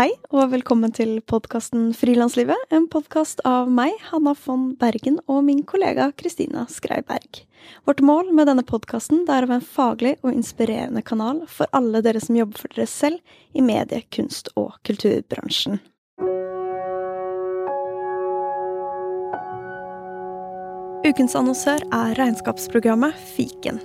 Hei, og velkommen til podkasten Frilanslivet. En podkast av meg, Hanna von Bergen, og min kollega Kristina Skreiberg. Vårt mål med denne podkasten er å være en faglig og inspirerende kanal for alle dere som jobber for dere selv i medie-, kunst- og kulturbransjen. Ukens annonsør er regnskapsprogrammet Fiken.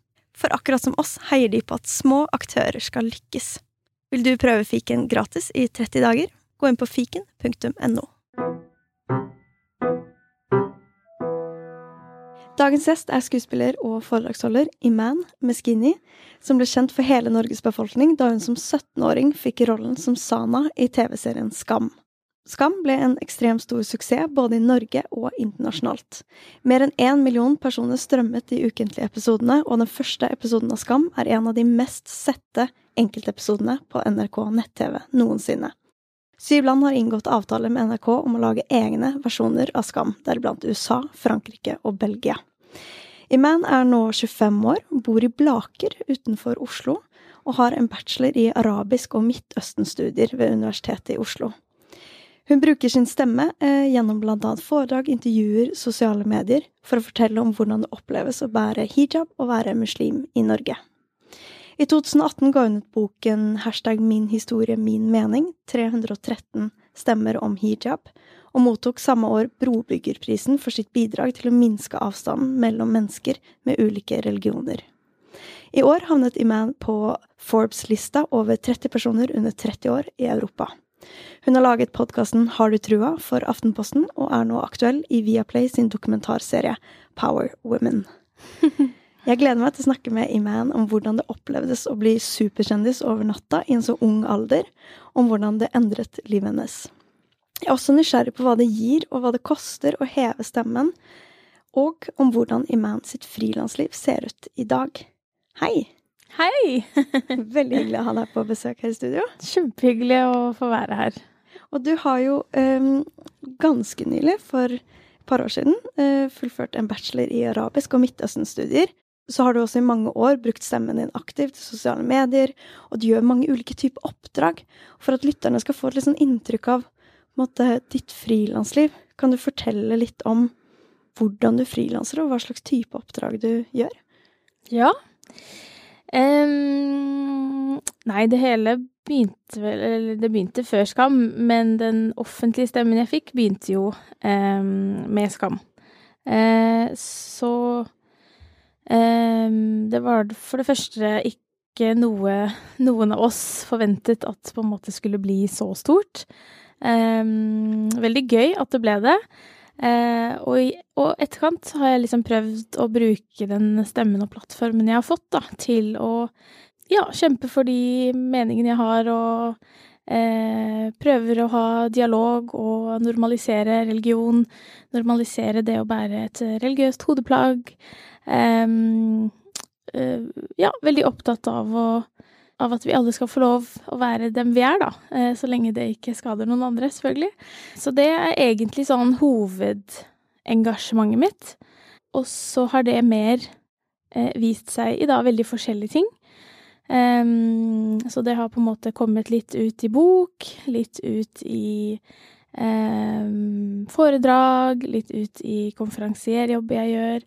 For akkurat som oss heier de på at små aktører skal lykkes. Vil du prøve fiken gratis i 30 dager? Gå inn på fiken.no. Dagens gjest er skuespiller og foredragsholder Iman Meskini, som ble kjent for hele Norges befolkning da hun som 17-åring fikk rollen som Sana i TV-serien Skam. Skam ble en ekstremt stor suksess både i Norge og internasjonalt. Mer enn én million personer strømmet de ukentlige episodene, og den første episoden av Skam er en av de mest sette enkeltepisodene på NRK nett-TV noensinne. Syv land har inngått avtale med NRK om å lage egne versjoner av Skam, deriblant USA, Frankrike og Belgia. Iman er nå 25 år, bor i Blaker utenfor Oslo, og har en bachelor i arabisk og Midtøsten-studier ved Universitetet i Oslo. Hun bruker sin stemme eh, gjennom blant annet foredrag, intervjuer, sosiale medier for å fortelle om hvordan det oppleves å bære hijab og være muslim i Norge. I 2018 ga hun ut boken hashtag Min historie, min mening, 313 stemmer om hijab, og mottok samme år Brobyggerprisen for sitt bidrag til å minske avstanden mellom mennesker med ulike religioner. I år havnet Iman på Forbes-lista over 30 personer under 30 år i Europa. Hun har laget podkasten Har du trua for Aftenposten, og er nå aktuell i Viaplay sin dokumentarserie Power Women. Jeg gleder meg til å snakke med Iman om hvordan det opplevdes å bli superkjendis over natta i en så ung alder, om hvordan det endret livet hennes. Jeg er også nysgjerrig på hva det gir, og hva det koster å heve stemmen, og om hvordan Iman sitt frilansliv ser ut i dag. Hei! Hei! Veldig hyggelig å ha deg på besøk her i studio. Kjempehyggelig å få være her. Og du har jo um, ganske nylig, for et par år siden, uh, fullført en bachelor i arabisk og Midtøsten-studier. Så har du også i mange år brukt stemmen din aktivt i sosiale medier, og du gjør mange ulike typer oppdrag. For at lytterne skal få et litt sånn inntrykk av måte, ditt frilansliv, kan du fortelle litt om hvordan du frilanser, og hva slags type oppdrag du gjør? Ja. Um, nei, det hele begynte vel Eller det begynte før Skam, men den offentlige stemmen jeg fikk, begynte jo um, med Skam. Uh, så um, det var for det første ikke noe noen av oss forventet at på en måte skulle bli så stort. veldig gøy at det ble det. Eh, og i og etterkant har jeg liksom prøvd å bruke den stemmen og plattformen jeg har fått, da, til å ja, kjempe for de meningene jeg har, og eh, prøver å ha dialog og normalisere religion. Normalisere det å bære et religiøst hodeplagg. Eh, ja, veldig opptatt av å av at vi alle skal få lov å være dem vi er, da. Eh, så lenge det ikke skader noen andre, selvfølgelig. Så det er egentlig sånn hovedengasjementet mitt. Og så har det mer eh, vist seg i da veldig forskjellige ting. Um, så det har på en måte kommet litt ut i bok, litt ut i um, foredrag, litt ut i konferansierjobb jeg gjør.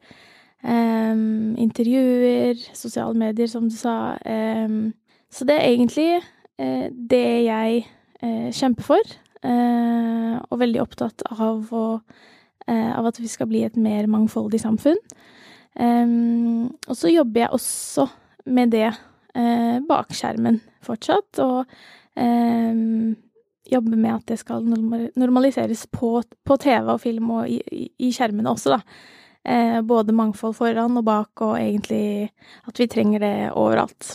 Um, intervjuer, sosiale medier, som du sa. Um, så det er egentlig eh, det jeg eh, kjemper for, eh, og veldig opptatt av, å, eh, av at vi skal bli et mer mangfoldig samfunn. og så jobber jeg også med det eh, bak skjermen fortsatt, og jobber med at det skal normaliseres på, på TV og film og i, i, i skjermene også, da. Eh, både mangfold foran og bak, og egentlig at vi trenger det overalt.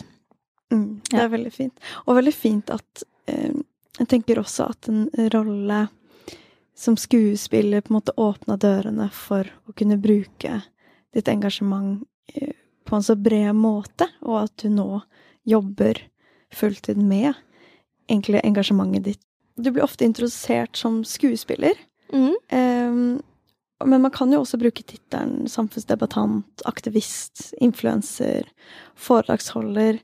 Mm, det er veldig fint. Og veldig fint at eh, jeg tenker også at en rolle som skuespiller på en måte åpna dørene for å kunne bruke ditt engasjement eh, på en så bred måte, og at du nå jobber fulltid med egentlig engasjementet ditt. Du blir ofte introdusert som skuespiller, Mm. um, men man kan jo også bruke tittelen samfunnsdebattant, aktivist, influenser, foredragsholder.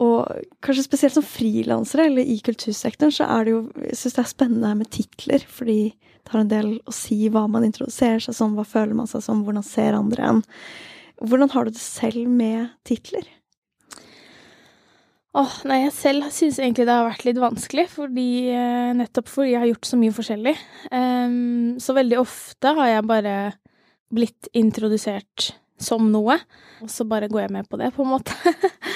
Og kanskje spesielt som frilansere eller i kultursektoren, så er det jo Jeg syns det er spennende med titler, fordi det har en del å si hva man introduserer seg som, hva føler man seg som, hvordan ser andre en. Hvordan har du det selv med titler? Åh, nei, jeg selv syns egentlig det har vært litt vanskelig, fordi eh, nettopp fordi jeg har gjort så mye forskjellig. Um, så veldig ofte har jeg bare blitt introdusert som noe, og så bare går jeg med på det, på en måte.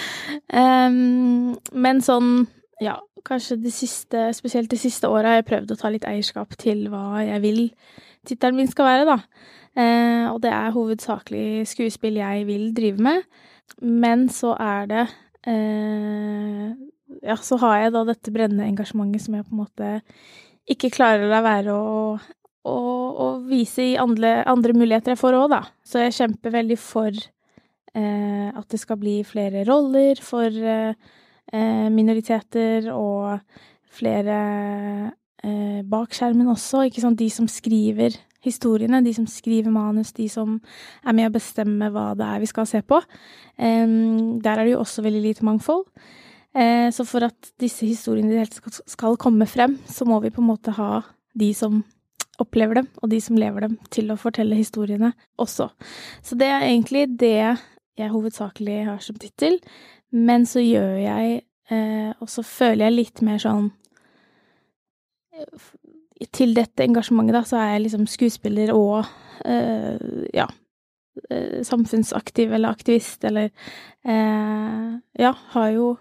um, men sånn, ja, kanskje de siste, spesielt de siste åra har jeg prøvd å ta litt eierskap til hva jeg vil tittelen min skal være, da. Uh, og det er hovedsakelig skuespill jeg vil drive med, men så er det uh, ja, så har jeg da dette brennende engasjementet som jeg på en måte ikke klarer å la være å, å, å vise i andre, andre muligheter jeg får òg, da. Så jeg kjemper veldig for eh, at det skal bli flere roller for eh, minoriteter og flere eh, bak skjermen også, ikke sant. De som skriver historiene, de som skriver manus, de som er med å bestemme hva det er vi skal se på. Der er det jo også veldig lite mangfold. Uh, så for at disse historiene skal komme frem, så må vi på en måte ha de som opplever dem, og de som lever dem, til å fortelle historiene også. Så det er egentlig det jeg hovedsakelig har som tittel, men så gjør jeg eh, Og så føler jeg litt mer sånn til dette engasjementet, da, så er jeg liksom skuespiller og eh, ja, samfunnsaktiv eller aktivist, eller eh, Ja, har jo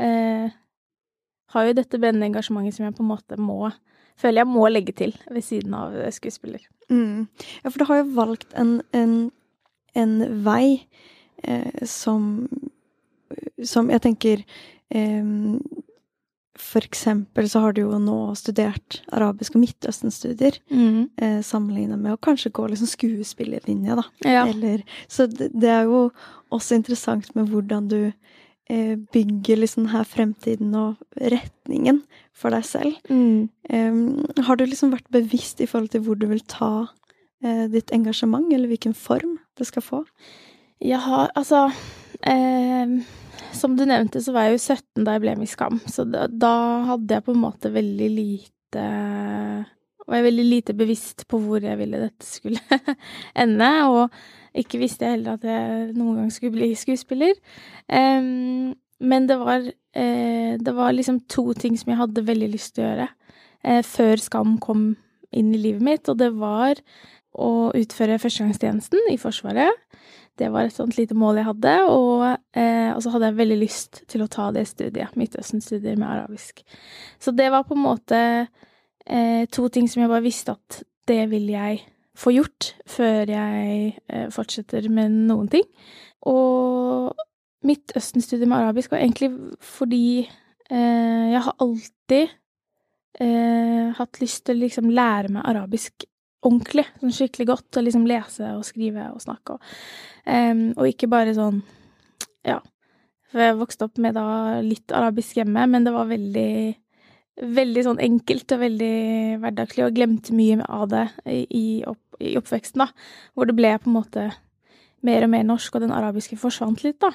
øh, Har jo dette brennende engasjementet som jeg på en måte må Føler jeg må legge til ved siden av skuespiller. Mm. Ja, for du har jo valgt en, en, en vei som Som jeg tenker for eksempel så har du jo nå studert arabisk- og midtøsten-studier, Mm. eh, sammenlignet med å kanskje gå liksom skuespillerlinja, da. Ja. Eller, så det, det er jo også interessant med hvordan du eh, bygger liksom her fremtiden og retningen for deg selv. Mm. Um, har du liksom vært bevisst i forhold til hvor du vil ta uh, ditt engasjement, eller hvilken form det skal få? Jeg har altså eh, Som du nevnte, så var jeg jo 17 da jeg ble med i Skam, så da, da hadde jeg på en måte veldig lite Var jeg veldig lite bevisst på hvor jeg ville dette skulle ende, og ikke visste jeg heller at jeg noen gang skulle bli skuespiller. Um, men det var, eh, det var liksom to ting som jeg hadde veldig lyst til å gjøre eh, før Skam kom inn i livet mitt, og det var å utføre førstegangstjenesten i Forsvaret. Det var et sånt lite mål jeg hadde, og, eh, og så hadde jeg veldig lyst til å ta det studiet, Midtøsten-studier med arabisk. Så det var på en måte eh, to ting som jeg bare visste at det vil jeg få gjort før jeg eh, fortsetter med noen ting. Og Midtøsten-studiet med arabisk var egentlig fordi eh, jeg har alltid eh, hatt lyst til å liksom lære meg arabisk ordentlig, sånn skikkelig godt, og liksom lese og skrive og snakke og um, Og ikke bare sånn Ja. For jeg vokste opp med da litt arabisk hjemme, men det var veldig Veldig sånn enkelt og veldig hverdagslig, og glemte mye av det i, opp, i oppveksten, da. Hvor det ble på en måte mer og mer norsk, og den arabiske forsvant litt, da.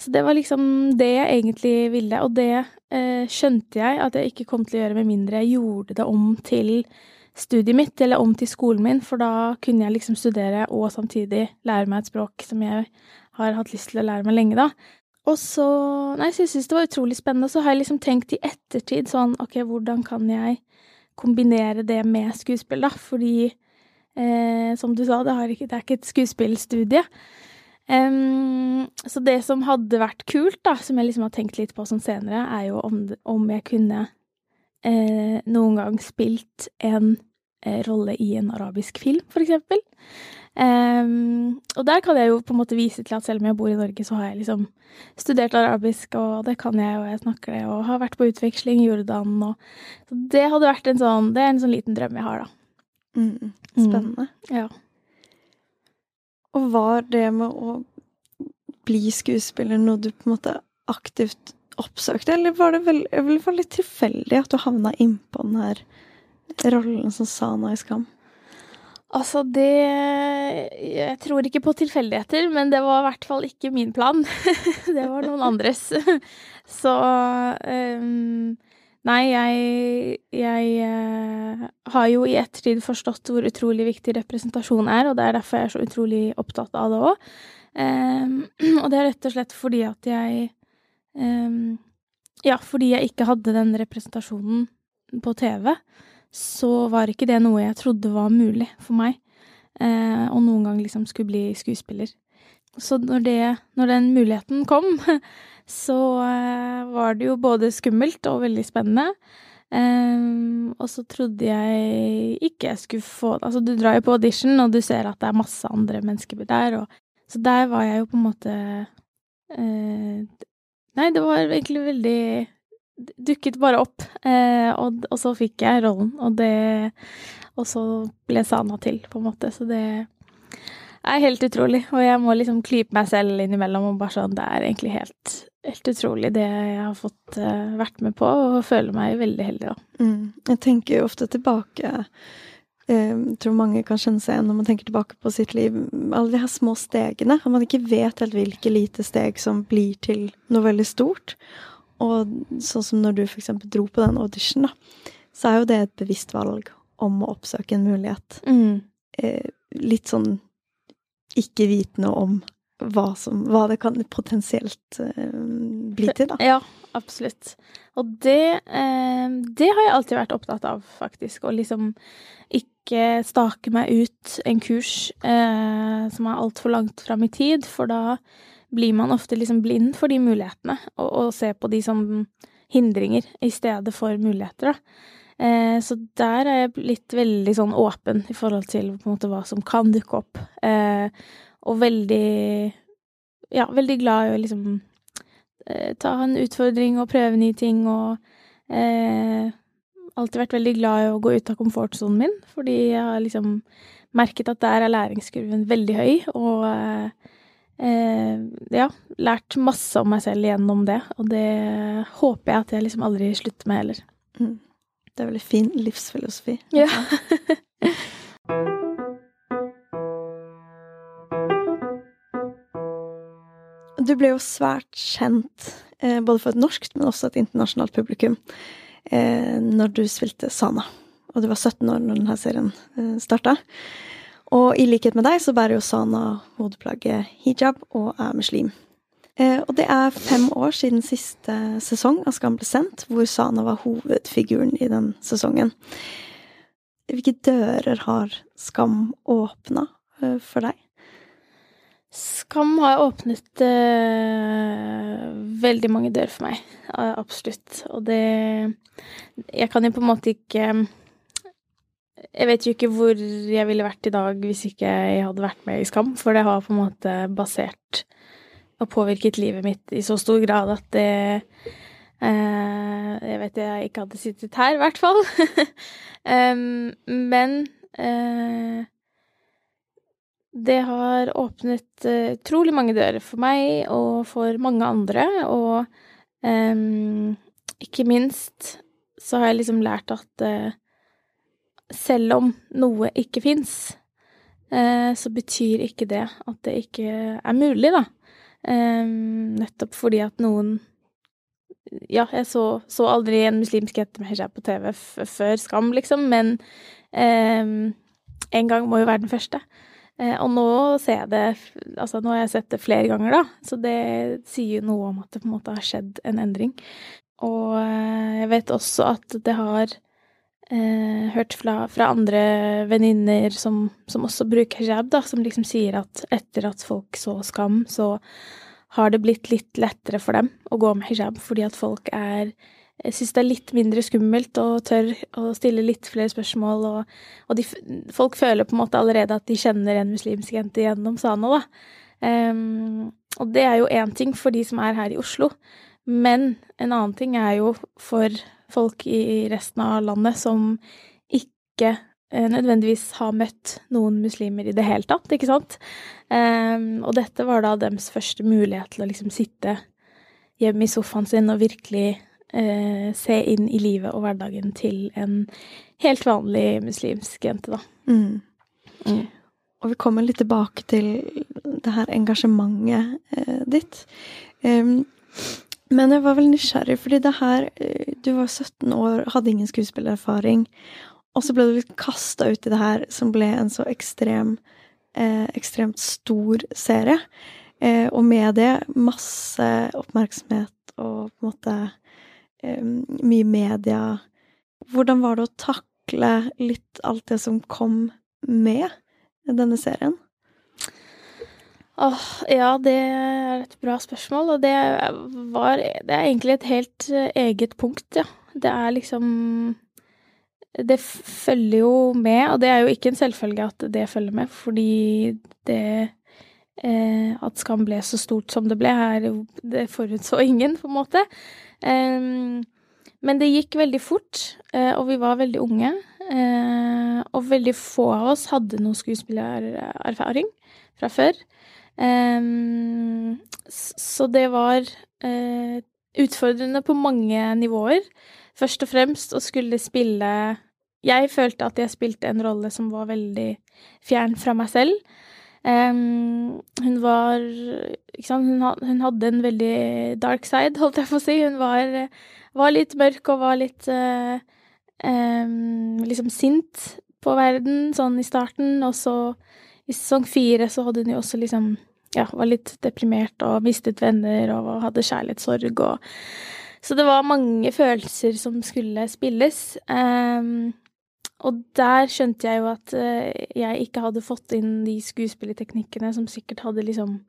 Så det var liksom det jeg egentlig ville, og det eh, skjønte jeg at jeg ikke kom til å gjøre med mindre jeg gjorde det om til studiet mitt, eller om til skolen min, for da kunne jeg liksom studere og samtidig lære meg et språk som jeg har hatt lyst til å lære meg lenge, da. Og så Nei, så jeg syns det var utrolig spennende, og så har jeg liksom tenkt i ettertid sånn OK, hvordan kan jeg kombinere det med skuespill, da? Fordi eh, som du sa, det, ikke, det, er ikke et skuespillstudie. Um, så det som hadde vært kult, da, som jeg liksom har tenkt litt på sånn senere, er jo om, om jeg kunne eh, noen gang spilt en rolle i en arabisk film, eksempel. Um, og der kan jeg jo på en måte vise til at selv om jeg bor i Norge, så har jeg liksom studert arabisk, og det kan jeg, og jeg snakker det, og har vært på utveksling i Jordan, og Så det hadde vært en sånn Det er en sånn liten drøm jeg har, da. Mm, spennende. Mm, ja. Og var det med å bli skuespiller noe du på en måte aktivt oppsøkte, eller var det vel, vel litt tilfeldig at du havna innpå den her rollen som Sana i Skam? Altså, det Jeg tror ikke på tilfeldigheter, men det var i hvert fall ikke min plan. det var noen andres. Så um, Nei, jeg, jeg uh, har jo i ettertid forstått hvor utrolig viktig representasjon er, og det er derfor jeg er så utrolig opptatt av det òg. Um, og det er rett og slett fordi at jeg um, Ja, fordi jeg ikke hadde den representasjonen på TV så var ikke det noe jeg trodde var mulig for meg, eh, og noen gang liksom skulle bli skuespiller. Så når, det, når den muligheten kom, så eh, var det jo både skummelt og veldig spennende. Eh, og så trodde jeg ikke jeg skulle få Altså, du drar jo på audition, og du ser at det er masse andre mennesker der, og Så der var jeg jo på en måte uh, Nei, det var egentlig veldig dukket bare opp, eh, og, og, så fikk jeg rollen, og det Og så ble Sana til, på en måte, så det er helt utrolig. Og jeg må liksom klype meg selv innimellom og bare sånn Det er egentlig helt, helt utrolig, det jeg har fått uh, vært med på, og føler meg veldig heldig, da. Mm. Jeg tenker jo ofte tilbake jeg eh, tror mange kan kjenne seg igjen når man tenker tilbake på sitt liv. Alle de her små stegene. At man ikke vet helt hvilke lite steg som blir til noe veldig stort. Og sånn som når du eksempel dro på den audition, da, så er jo det et bevisst valg om å oppsøke en mulighet. Mm. Eh, litt sånn ikke vitende om hva, som, hva det kan potensielt eh, bli til, da. Ja, absolutt. Og det, eh, det har jeg alltid vært opptatt av, faktisk. Å liksom ikke stake meg ut en kurs eh, som er altfor langt fram i tid, for da blir man ofte liksom blind for de mulighetene, og, og ser på de som hindringer i stedet for muligheter, da. Eh, så der er jeg blitt veldig sånn åpen i forhold til på en måte hva som kan dukke opp. Eh, og veldig Ja, veldig glad i å liksom eh, ta en utfordring og prøve nye ting, og eh, alltid vært veldig glad i å gå ut av komfortsonen min, fordi jeg har liksom merket at der er læringskurven veldig høy, og eh, ja, lært masse om meg selv gjennom det, og det håper jeg at jeg liksom aldri slutter med heller. Mm. Det er veldig fin livsfilosofi. Ja. du ble jo svært kjent, eh, både for et norskt, men også et internasjonalt publikum, eh, når du spilte Sana. Og du var 17 år når denne serien eh, starta. Og i likhet med deg så bærer jo Sana hodeplagget hijab og er muslim. Eh, og det er fem år siden siste sesong av Skam ble sendt, hvor Sana var hovedfiguren i den sesongen. Hvilke dører har Skam åpna eh, for deg? Skam har åpnet eh, veldig mange dører for meg, absolutt. Og det Jeg kan jo på en måte ikke jeg vet jo ikke hvor jeg ville vært i dag hvis ikke jeg hadde vært med i Skam, for det har på en måte basert og påvirket livet mitt i så stor grad at det eh, Jeg vet jeg ikke hadde sittet her, i hvert fall. um, men eh, det har åpnet uh, utrolig mange dører for meg og for mange andre, og um, ikke minst så har jeg liksom lært at uh, selv om noe ikke fins, eh, så betyr ikke det at det ikke er mulig, da. Eh, nettopp fordi at noen Ja, jeg så, så aldri en muslimsk jente med hijab på TV før Skam, liksom, men eh, en gang må jo være den første. og nå ser jeg det Altså, nå har jeg sett det flere ganger, da, så det sier jo noe om at det på en måte har skjedd en endring. Og jeg vet også at det har eh, hørt fra, fra andre venninner som, som, også bruker hijab, da, som liksom sier at etter at folk så Skam, så har det blitt litt lettere for dem å gå med hijab, fordi at folk er syns det er litt mindre skummelt og tør å stille litt flere spørsmål. Og, og de, folk føler på en måte allerede at de kjenner en muslimsk jente gjennom Sana, da. Um, og det er jo én ting for de som er her i Oslo. Men en annen ting er jo for folk i resten av landet som ikke eh, nødvendigvis har møtt noen muslimer i det hele tatt, ikke sant. Um, og dette var da deres første mulighet til å liksom sitte hjemme i sofaen sin og virkelig uh, se inn i livet og hverdagen til en helt vanlig muslimsk jente, da. Mm. Mm. Og vi kommer litt tilbake til det her engasjementet eh, ditt. Um, men jeg var veldig nysgjerrig, fordi det her eh, Du var 17 år, hadde ingen skuespillererfaring, og så ble du litt kasta ut i det her som ble en så ekstrem, eh, ekstremt stor serie. Eh, og med det masse oppmerksomhet og på en måte eh, mye media. Hvordan var det å takle litt alt det som kom med denne serien? Åh, ja, det er et bra spørsmål, og det var Det er egentlig et helt eh, eget punkt, ja. Det er liksom Det følger jo med, og det er jo ikke en selvfølge at det følger med, fordi det eh, At Skam ble så stort som det ble, er Det forutså ingen, på en måte. Eh, men det gikk veldig fort, eh, og vi var veldig unge. Eh, og veldig få av oss hadde noe skuespillererfaring fra før. Um, så det var uh, utfordrende på mange nivåer. Først og fremst å skulle spille Jeg følte at jeg spilte en rolle som var veldig fjern fra meg selv. Um, hun var sant, hun, hun, hadde en veldig dark side, holdt jeg på å si. Hun var, var litt mørk og var litt uh, um, liksom sint på verden sånn i starten, og så i sesong fire så hadde hun jo også liksom Ja, var litt deprimert og mistet venner og hadde kjærlighetssorg og Så det var mange følelser som skulle spilles. Um, og der skjønte jeg jo at uh, jeg ikke hadde fått inn de skuespillerteknikkene som sikkert hadde liksom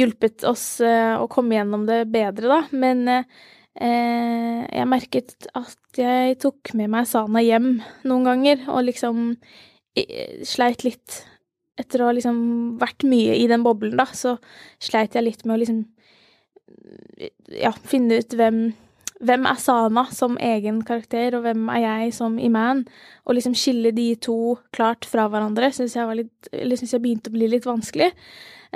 hjulpet oss uh, å komme gjennom det bedre, da. Men uh, jeg merket at jeg tok med meg Sana hjem noen ganger, og liksom sleit litt etter å ha liksom vært mye i den boblen, da, så sleit jeg litt med å liksom ja, finne ut hvem hvem er Sana som egen karakter, og hvem er jeg som Iman? Og liksom skille de to klart fra hverandre syns jeg, litt, synes jeg begynte å bli litt vanskelig.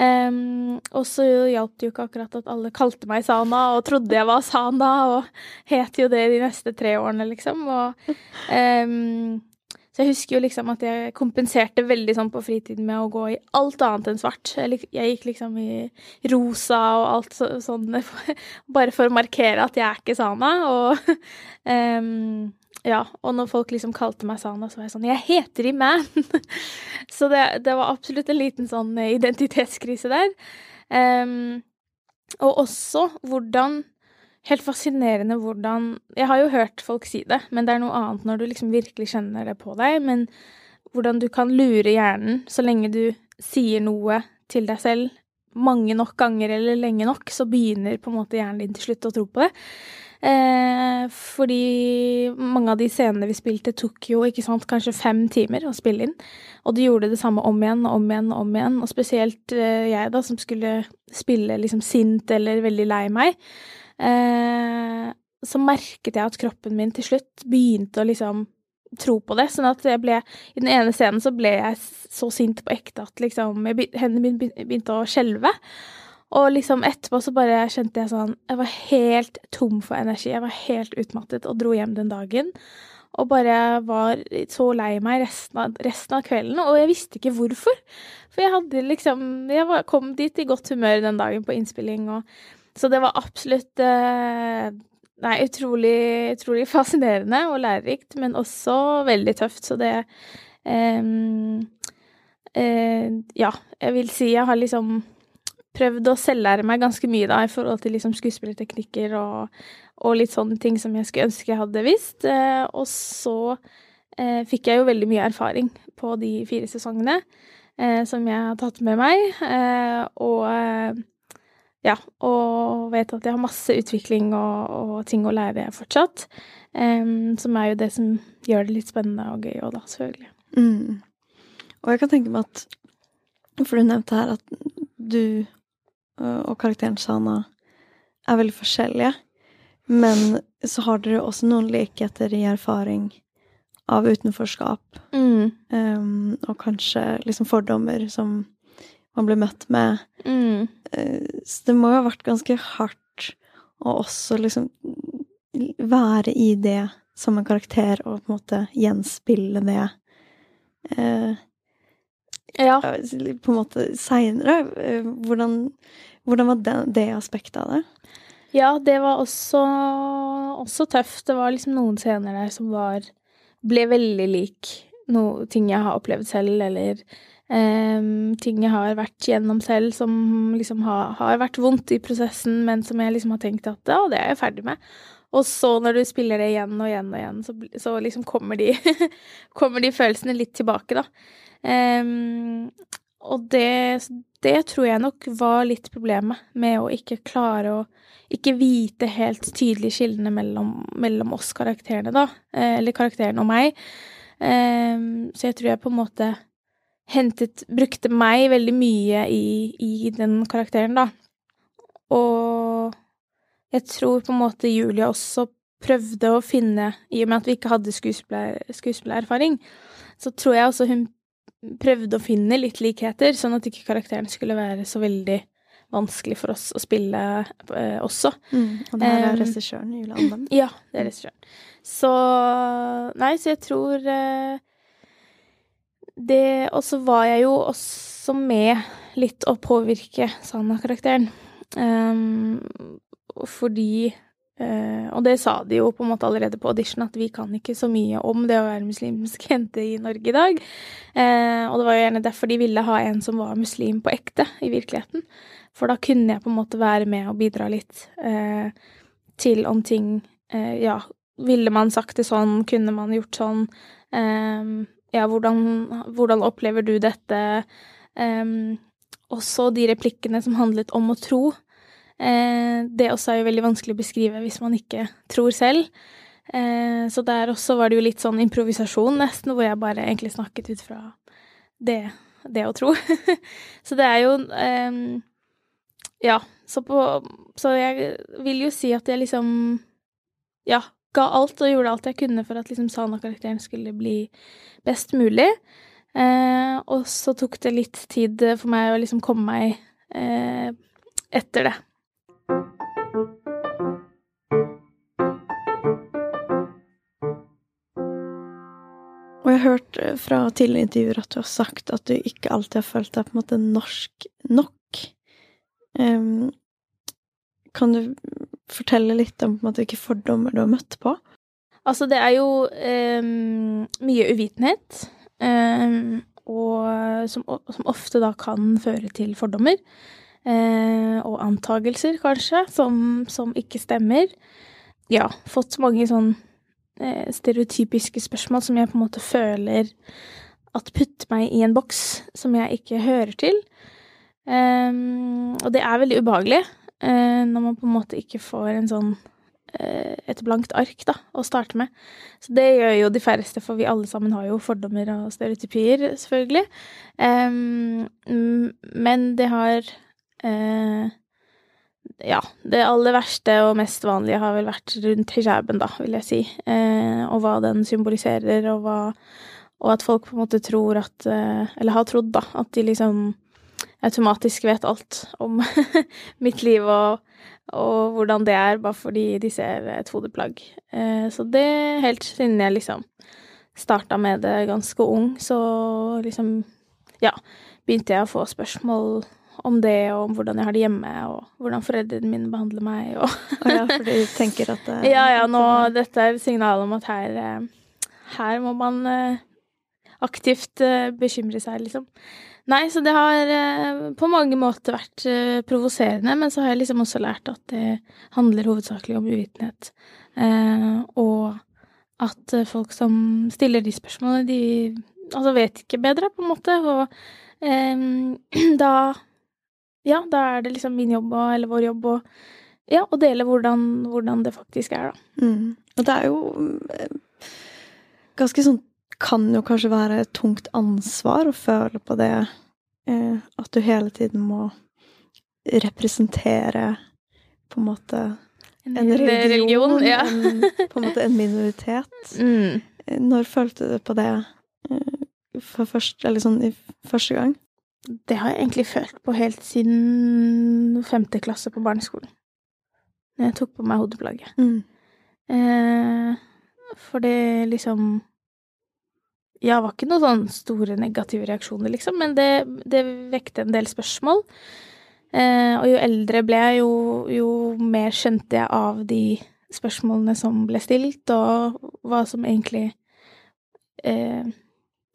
Um, og så hjalp det jo ikke akkurat at alle kalte meg Sana og trodde jeg var Sana, og het jo det de neste tre årene, liksom. Og um, så jeg husker jo liksom at jeg kompenserte veldig sånn på fritiden med å gå i alt annet enn svart. Jeg, gikk liksom i rosa og alt så, sånn bare for å markere at jeg er ikke Sana. Og um, ja, og når folk liksom kalte meg Sana, så var jeg sånn Jeg heter Iman! så det, det, var absolutt en liten sånn identitetskrise der. Um, og også hvordan helt fascinerende hvordan Jeg har jo hørt folk si det, men det er noe annet når du liksom virkelig kjenner det på deg. Men hvordan du kan lure hjernen så lenge du sier noe til deg selv mange nok ganger eller lenge nok, så begynner på en måte hjernen din til slutt å tro på det. Eh, fordi mange av de scenene vi spilte, tok jo ikke sant, kanskje fem timer å spille inn. Og de gjorde det samme om igjen og om igjen og om igjen. Og spesielt eh, jeg, da, som skulle spille liksom sint eller veldig lei meg eh, så merket jeg at kroppen min til slutt begynte å liksom tro på det. Sånn at jeg ble I den ene scenen så ble jeg så sint på ekte at liksom Hendene mine begynte å skjelve. Og liksom etterpå så bare kjente jeg sånn Jeg var helt tom for energi. Jeg var helt utmattet og dro hjem den dagen. Og bare var så lei meg resten av, resten av kvelden. Og jeg visste ikke hvorfor. For jeg hadde liksom Jeg kom dit i godt humør den dagen på innspilling, og så det var absolutt eh, Nei, utrolig, utrolig fascinerende og lærerikt, men også veldig tøft. Så det um, uh, Ja, jeg vil si jeg har liksom prøvd å selvlære meg ganske mye da, i forhold til liksom skuespillerteknikker og, og, litt sånne ting som jeg skulle ønske jeg hadde visst. Uh, og så uh, fikk jeg jo veldig mye erfaring på de fire sesongene som jeg har tatt med meg. og ja, og vet at jeg har masse utvikling og, og ting å lære fortsatt. Um, som er jo det som gjør det litt spennende og gøy òg, da, selvfølgelig. Mm. Og jeg kan tenke meg at For du nevnte her at du og karakteren Sana er veldig forskjellige. Men så har dere også noen likheter i erfaring av utenforskap. Mm. Um, og kanskje liksom fordommer som man blir møtt med. Mm. Uh, så det må jo ha vært ganske hardt å også liksom være i det som en karakter, og på en måte gjenspille det. Eh, ja. På en måte seinere. Uh, hvordan, hvordan, var det, det aspektet av det? Ja, det var også, også tøft. Det var liksom noen scener der som var ble veldig lik noe, ting jeg har opplevd selv, eller um, ting jeg har vært gjennom selv som liksom har, har, vært vondt i prosessen, men som jeg liksom har tenkt at ja, det er jeg ferdig med. Og så når du spiller det igjen og igjen og igjen, så, så liksom kommer de, kommer de følelsene litt tilbake, da. Um, og det, det tror jeg nok var litt problemet med å ikke klare å ikke vite helt tydelig skillene mellom, mellom oss karakterene, da. Eh, eller karakteren og meg. Um, så jeg tror jeg på en måte hentet Brukte meg veldig mye i, i den karakteren, da. Og jeg tror på en måte Julia også prøvde å finne I og med at vi ikke hadde skuespillererfaring, så tror jeg også hun prøvde å finne litt likheter, sånn at ikke karakteren skulle være så veldig vanskelig for oss å spille eh, også. Mm, og det her er regissøren, Julie Almen? Ja, det er regissøren. Så Nei, så jeg tror eh, det Og så var jeg jo også med litt å påvirke Sana-karakteren. Um, fordi Uh, og det sa de jo på en måte allerede på audition, at vi kan ikke så mye om det å være muslimsk jente i Norge i dag. Uh, og det var jo gjerne derfor de ville ha en som var muslim på ekte, i virkeligheten. For da kunne jeg på en måte være med og bidra litt uh, til om ting Ja, ville man sagt det sånn? Kunne man gjort sånn? Ja, hvordan, hvordan, opplever du dette? også de replikkene som handlet om å tro. Uh, det også er jo veldig vanskelig å beskrive hvis man ikke tror selv. Uh, så der også var det jo litt sånn improvisasjon, nesten, hvor jeg bare egentlig snakket ut fra det, det å tro. så det er jo um, Ja, så på Så jeg vil jo si at jeg liksom Ja, ga alt og gjorde alt jeg kunne for at liksom Sana-karakteren skulle bli best mulig. Eh, og så tok det litt tid for meg å liksom komme meg eh, etter det. Og jeg har hørt eh, fra tidligere intervjuer at du har sagt at du ikke alltid har følt deg på en måte norsk nok. Um, kan du fortelle litt om måte, hvilke fordommer du har møtt på? Altså, det er jo um, mye uvitenhet, um, og som, som, ofte da kan føre til fordommer. Uh, og antagelser, kanskje, som, som ikke stemmer. Ja, fått mange sånn uh, stereotypiske spørsmål som jeg på en måte føler at putter meg i en boks som jeg ikke hører til. Um, og det er veldig ubehagelig når man på en måte ikke får en sånn uh, et blankt ark da, å starte med. Så det gjør jo de færreste, for vi alle sammen har jo fordommer og stereotypier, selvfølgelig. Men det har uh, ja, det aller verste og mest vanlige har vel vært rundt hijaben, da, vil jeg si. Eh, og hva den symboliserer, og hva Og at folk på en måte tror at eh, Eller har trodd, da, at de liksom automatisk vet alt om mitt liv og, og, hvordan det er, bare fordi de ser et hodeplagg. Eh, så det helt siden jeg liksom starta med det ganske ung, så liksom Ja, begynte jeg å få spørsmål om det, og om hvordan jeg har det hjemme, og hvordan foreldrene mine behandler meg, og oh Ja, for du tenker at det Ja, ja, nå Dette er signalet om at her eh, Her må man eh, aktivt bekymre seg, liksom. Nei, så det har på mange måter vært provoserende, men så har jeg liksom også lært at det handler hovedsakelig om uvitenhet. og at folk som stiller de spørsmålene, de altså vet ikke bedre, på en måte. Og da ja, da er det liksom min jobb, eller vår jobb, å ja, dele hvordan, hvordan, det faktisk er, da. Mm. Og det er jo eh, ganske sånn Kan jo kanskje være et tungt ansvar å føle på det eh, at du hele tiden må representere på en måte en, en religion, religion ja. en, på en måte en minoritet. Mm. Eh, når følte du på det eh, for første, eller sånn i første gang? Det har jeg egentlig følt på helt siden femte klasse på barneskolen. Når jeg tok på meg hodeplagget. Mm. Eh, for det liksom Ja, det var ikke noen sånn store negative reaksjoner, liksom, men det, det vekte en del spørsmål. Eh, og jo eldre ble jeg, jo, jo mer skjønte jeg av de spørsmålene som ble stilt, og hva som egentlig eh,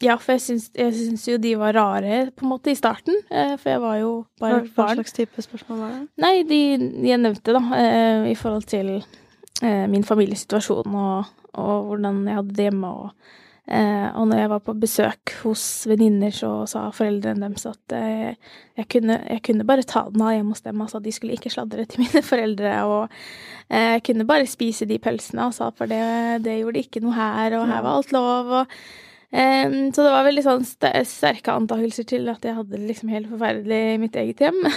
ja, for jeg syns, jeg syns, jo de var rare, på en måte, i starten. Eh, for jeg var jo bare barn. Hva slags type spørsmål var det? Nei, de, jeg nevnte, da, eh, i forhold til eh, min familiesituasjon og, og, hvordan jeg hadde det hjemme. Og, og når jeg var på besøk hos venninner, så sa foreldrene deres at jeg kunne, jeg kunne bare ta den av hjemme hos dem. Altså, de skulle ikke sladre til mine foreldre. Og jeg kunne bare spise de pølsene, altså, for det, det gjorde ikke noe her, og her var alt lov. og så det var veldig sånn sterke antakelser til at jeg hadde det liksom helt forferdelig i mitt eget hjem.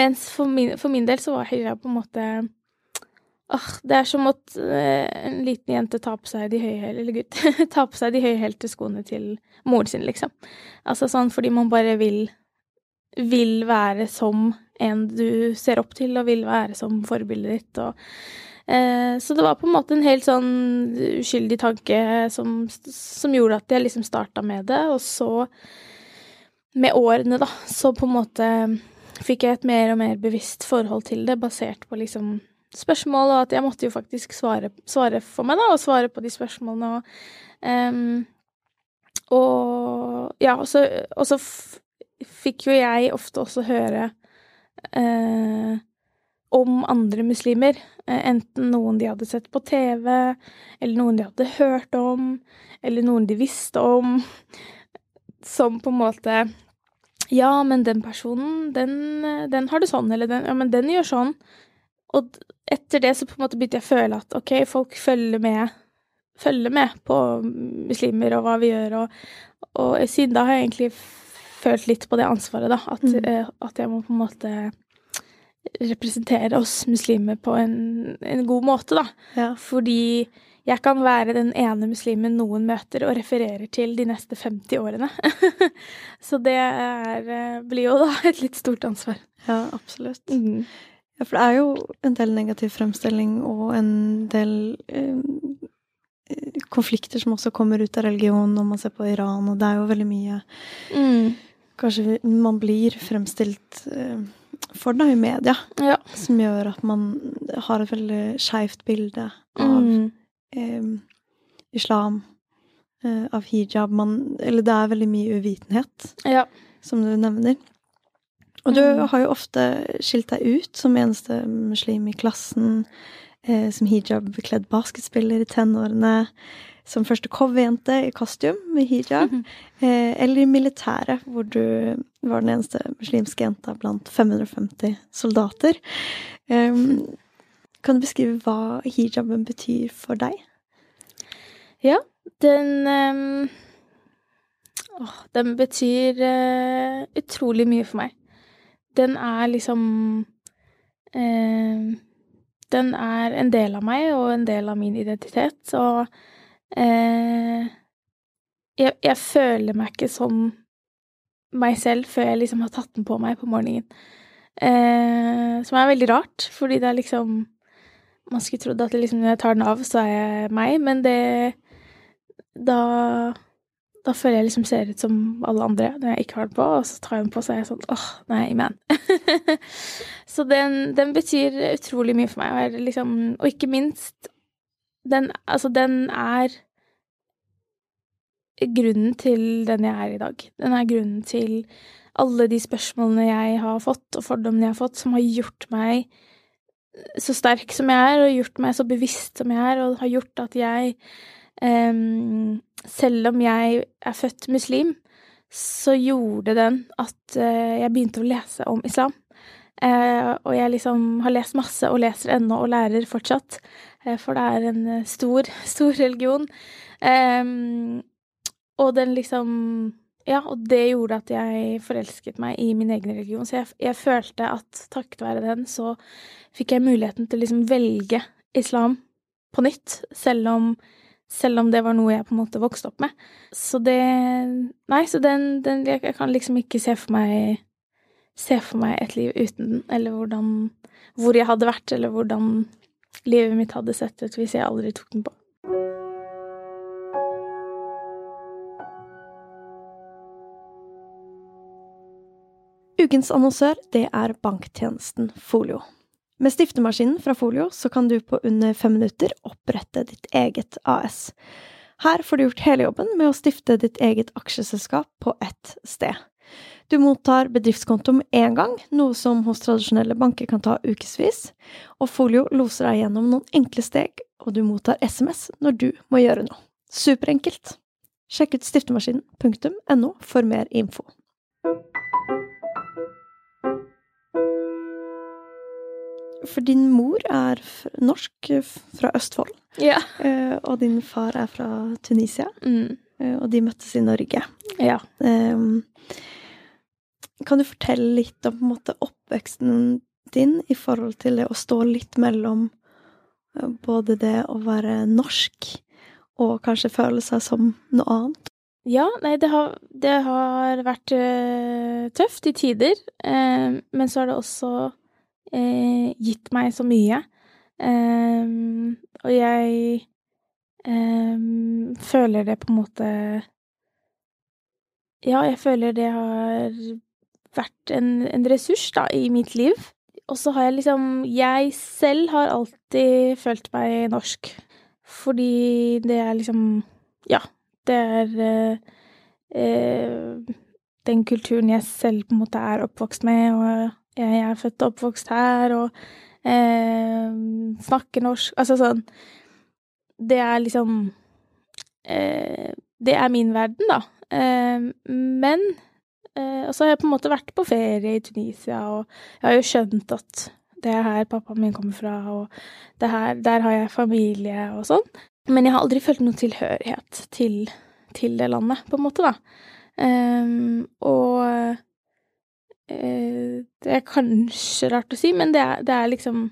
mens for min, for min, del så var hijab på en måte Åh, det er som at uh, en liten jente tar på seg de høyhælte Eller gutt tar på seg de høyhælte skoene til moren sin, liksom. Altså sånn fordi man bare vil Vil være som en du ser opp til, og vil være som forbildet ditt, og Eh, så det var på en måte en helt sånn uskyldig tanke som, som gjorde at jeg liksom starta med det. Og så, med årene, da, så på en måte fikk jeg et mer og mer bevisst forhold til det, basert på liksom spørsmål, og at jeg måtte jo faktisk svare, svare for meg, da, og svare på de spørsmålene. Og, um, og ja, og så, og så fikk jo jeg ofte også høre uh, om andre muslimer. Eh, enten noen de hadde sett på TV, eller noen de hadde hørt om, eller noen de visste om. Som på en måte Ja, men den personen, den, den har det sånn, eller den Ja, men den gjør sånn. Og etter det så på en måte begynte jeg å føle at ok, folk følger med, følger med på muslimer og hva vi gjør, og, og siden da har jeg egentlig følt litt på det ansvaret, da. At, mm. Eh, at jeg må på en måte representere oss muslimer på en, en god måte, da. Ja. Fordi jeg kan være den ene muslimen noen møter og refererer til de neste 50 årene. Så det er, eh, blir jo da et litt stort ansvar. Ja, absolutt. Mm. Ja, for det er jo en del negativ fremstilling og en del eh, konflikter som også kommer ut av religion når man ser på Iran, og det er jo veldig mye mm. Kanskje man blir fremstilt eh, for da i media, ja. som gjør at man har et veldig skeivt bilde av mm. eh, islam, eh, av hijab man, Eller det er veldig mye uvitenhet, ja. som du nevner. Og du mm. har jo ofte skilt deg ut som eneste muslim i klassen, eh, som hijab-bekledd basketspiller i tenårene som første coverjente i kostium med hijab, mm -hmm. eh, eller i militæret, hvor du var den eneste muslimske jenta blant 550 soldater. Um, kan du beskrive hva hijaben betyr for deg? Ja, den um, Den betyr uh, utrolig mye for meg. Den er liksom eh, Den er en del av meg og en del av min identitet, og eh, jeg, jeg, føler meg ikke som meg selv før jeg liksom har tatt den på meg på morgenen. Eh, som er veldig rart, fordi det er liksom Man skulle trodd at liksom, når jeg tar den av, så er jeg meg, men det Da da føler jeg liksom ser ut som alle andre når jeg ikke har den på, og så tar jeg den på, så er jeg sånn åh, nei, man. så den, den, betyr utrolig mye for meg, og, liksom, og ikke minst den, altså, den er grunnen til den jeg er i dag. Den er grunnen til alle de spørsmålene jeg har fått, og fordommene jeg har fått, som har gjort meg så sterk som jeg er, og gjort meg så bevisst som jeg er, og har gjort at jeg um, Selv om jeg er født muslim, så gjorde den at uh, jeg begynte å lese om islam. Uh, og jeg liksom har lest masse og leser ennå og lærer fortsatt, uh, for det er en stor, stor religion. Um, og den liksom Ja, og det gjorde at jeg forelsket meg i min egen religion. Så jeg, jeg følte at takket være den så fikk jeg muligheten til å liksom velge islam på nytt, selv om selv om det var noe jeg på en måte vokste opp med. Så det Nei, så den, den Jeg kan liksom ikke se for meg se for meg et liv uten den, eller hvordan Hvor jeg hadde vært, eller hvordan livet mitt hadde sett ut hvis jeg aldri tok den på. Ukens annonsør det er banktjenesten Folio. Med stiftemaskinen fra Folio så kan du på under fem minutter opprette ditt eget AS. Her får du gjort hele jobben med å stifte ditt eget aksjeselskap på ett sted. Du mottar bedriftskonto med én gang, noe som hos tradisjonelle banker kan ta ukevis, og Folio loser deg gjennom noen enkle steg, og du mottar SMS når du må gjøre noe. Superenkelt! Sjekk ut stiftemaskinen.no for mer info. For din mor er norsk, fra Østfold, Ja. eh, og din far er fra Tunisia, Mm. eh, og de møttes i Norge. Ja. Ehm, Kan du fortelle litt om måte, oppveksten din i forhold til det å stå litt mellom eh, både det å være norsk og kanskje føle seg som noe annet? Ja, nei, det har, det har vært tøft i tider, eh, men så har det også eh, gitt meg så mye. Eh, og jeg eh, føler det på en måte Ja, jeg føler det har vært en, en ressurs, da, i mitt liv. Og så har jeg liksom Jeg selv har alltid følt meg norsk, fordi det er liksom Ja, det er eh, eh, den kulturen jeg selv på en måte er oppvokst med, og jeg, er født og oppvokst her, og eh, snakker norsk Altså sånn Det er liksom eh, Det er min verden, da. Eh, men eh, Og så har jeg på en måte vært på ferie i Tunisia, og jeg har jo skjønt at det er her pappaen min kommer fra, og her, der har jeg familie og sånn. Men jeg har aldri følt noen tilhørighet til, til det landet, på en måte, da. Um, og det er kanskje rart å si, men det er, det er, liksom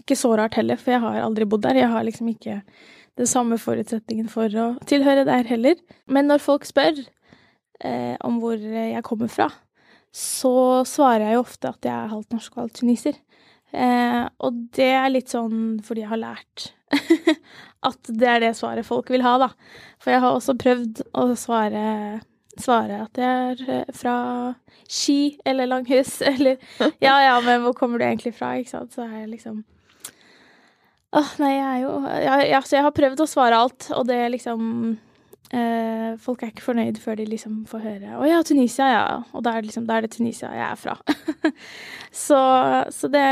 ikke så rart heller, for jeg har aldri bodd der. Jeg har liksom ikke den samme forutsetningen for å tilhøre der heller. Men når folk spør eh, om hvor jeg kommer fra, så svarer jeg jo ofte at jeg er halvt norsk og halvt tuniser. Eh, og det er litt sånn fordi jeg har lært at det er det svaret folk vil ha, da. For jeg har også prøvd å svare, svare at jeg er fra Ski eller Langhus, eller Ja, ja, men hvor kommer du egentlig fra, ikke sant? Så er jeg liksom Åh, nei, jeg er jo jeg, jeg, jeg har prøvd å svare alt, og det liksom eh, Folk er ikke fornøyd før de liksom får høre 'Å ja, Tunisia, ja', og da er det liksom er det Tunisia jeg er fra. så, så det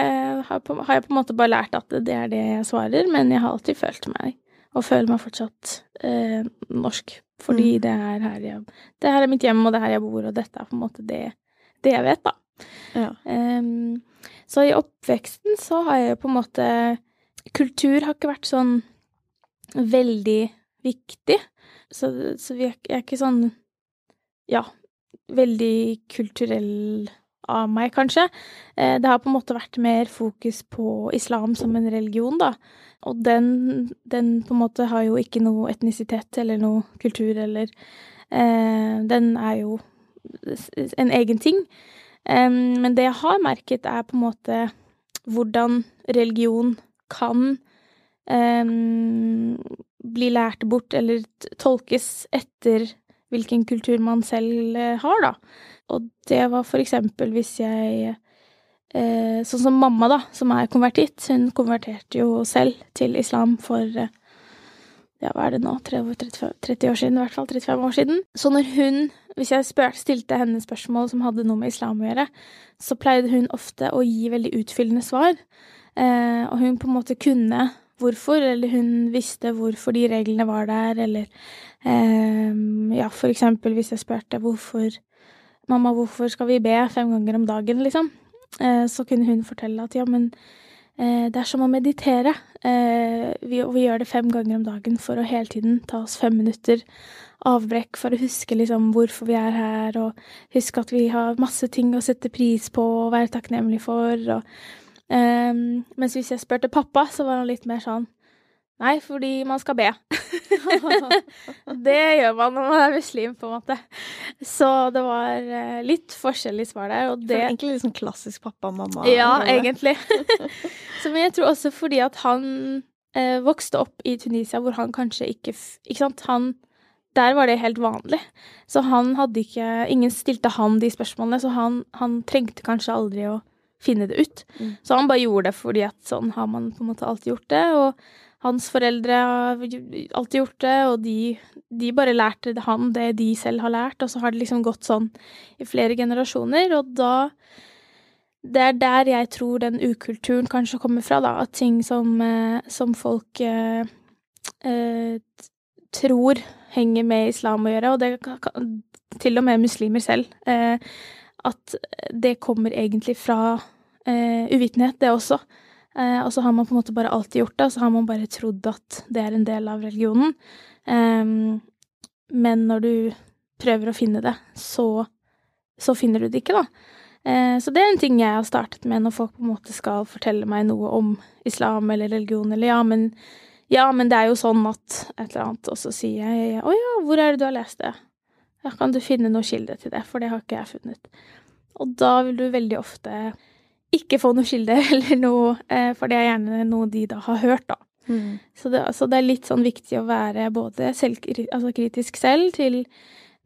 har, har jeg på en måte bare lært at det er det jeg svarer, men jeg har alltid følt meg, og føler meg fortsatt, eh, norsk. Fordi Mm. det er her jeg Det her er mitt hjem, og det er her jeg bor, og dette er på en måte det, det jeg vet, da. Ja. Um, så i oppveksten så har jeg på en måte Kultur har ikke vært sånn veldig viktig. Så, så vi er, er ikke sånn Ja, veldig kulturell av meg, kanskje. Eh, det har på en måte vært mer fokus på islam som en religion, da. Og den, den på en måte har jo ikke noe etnisitet eller noe kultur eller eh, Den er jo en egen ting. Eh, men det jeg har merket, er på en måte hvordan religion kan eh, bli lært bort eller tolkes etter hvilken kultur man selv uh, har, da. Og det var for eksempel hvis jeg eh, Sånn som mamma, da, som er konvertitt. Hun konverterte jo selv til islam for eh, ja, hva er det nå, 30, 30 år siden, i hvert fall 35 år siden. Så når hun, hvis jeg spør, stilte henne spørsmål som hadde noe med islam å gjøre, så pleide hun ofte å gi veldig utfyllende svar. Eh, og hun på en måte kunne hvorfor, eller hun visste hvorfor de reglene var der, eller eh, ja, for eksempel hvis jeg spurte hvorfor 'Mamma, hvorfor skal vi be fem ganger om dagen?' liksom. Eh, så kunne hun fortelle at ja, men eh, det er som å meditere. Eh, vi, vi gjør det fem ganger om dagen for å hele tiden ta oss fem minutter avbrekk for å huske liksom hvorfor vi er her, og huske at vi har masse ting å sette pris på og være takknemlig for. Og, um, mens hvis jeg spurte pappa, så var han litt mer sånn Nei, fordi man skal be. det gjør man når man er muslim, på en måte. Så det var uh, litt forskjellig svar der. Og det egentlig litt sånn klassisk pappa og mamma? Ja, egentlig. så, men jeg tror også fordi at han eh, vokste opp i Tunisia, hvor han kanskje ikke Ikke sant? Han der var det helt vanlig. Så han hadde ikke Ingen stilte han de spørsmålene, så han, han trengte kanskje aldri å finne det ut. Mm. Så han bare gjorde det fordi at sånn har man på en måte alltid gjort det. Og hans foreldre har alltid gjort det, og de, de bare lærte han det de selv har lært, og så har det liksom gått sånn i flere generasjoner, og da det er der jeg tror den ukulturen kanskje kommer fra, da. At ting som, eh, som folk eh, eh, tror henger med islam å gjøre, og det kan til og med muslimer selv, eh, at det kommer egentlig fra eh, uvitenhet, det også. Eh, og så har man på en måte bare alltid gjort det, og så har man bare trodd at det er en del av religionen. Eh, men når du prøver å finne det, så, så finner du det ikke, da. Eh, så det er en ting jeg har startet med når folk på en måte skal fortelle meg noe om islam eller religion, eller ja, men ja, men det er jo sånn at et eller annet, og så sier jeg å ja, hvor er det du har lest det? Ja, kan du finne noe kilde til det, for det har ikke jeg funnet. Og da vil du veldig ofte ikke få noe kilde eller noe, eh, for det er gjerne noe de da har hørt, da. Mm. Så, det, så, det, er litt sånn viktig å være både selv, altså kritisk selv til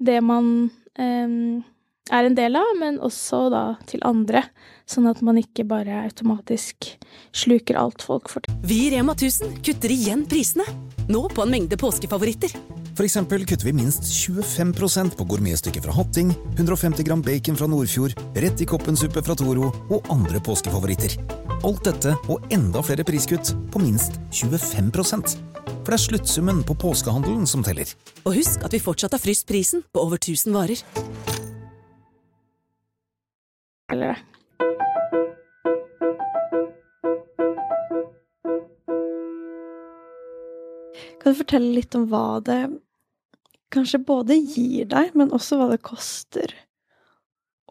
det man um, er en del av, men også da til andre, sånn at man ikke bare automatisk sluker alt folk får til. Vi i Rema 1000 kutter igjen prisene, nå på en mengde påskefavoritter. For eksempel kutter vi minst 25% på gourmetstykket fra Hatting, 150 gram bacon fra Nordfjord, rett i koppensuppe fra Toro og andre påskefavoritter. Alt dette og enda flere priskutt på minst 25% For det er sluttsummen på påskehandelen som teller. Og husk at vi fortsatt har fryst prisen på over 1000 varer det. Kan du fortelle litt om hva det kanskje både gir deg, men også hva det koster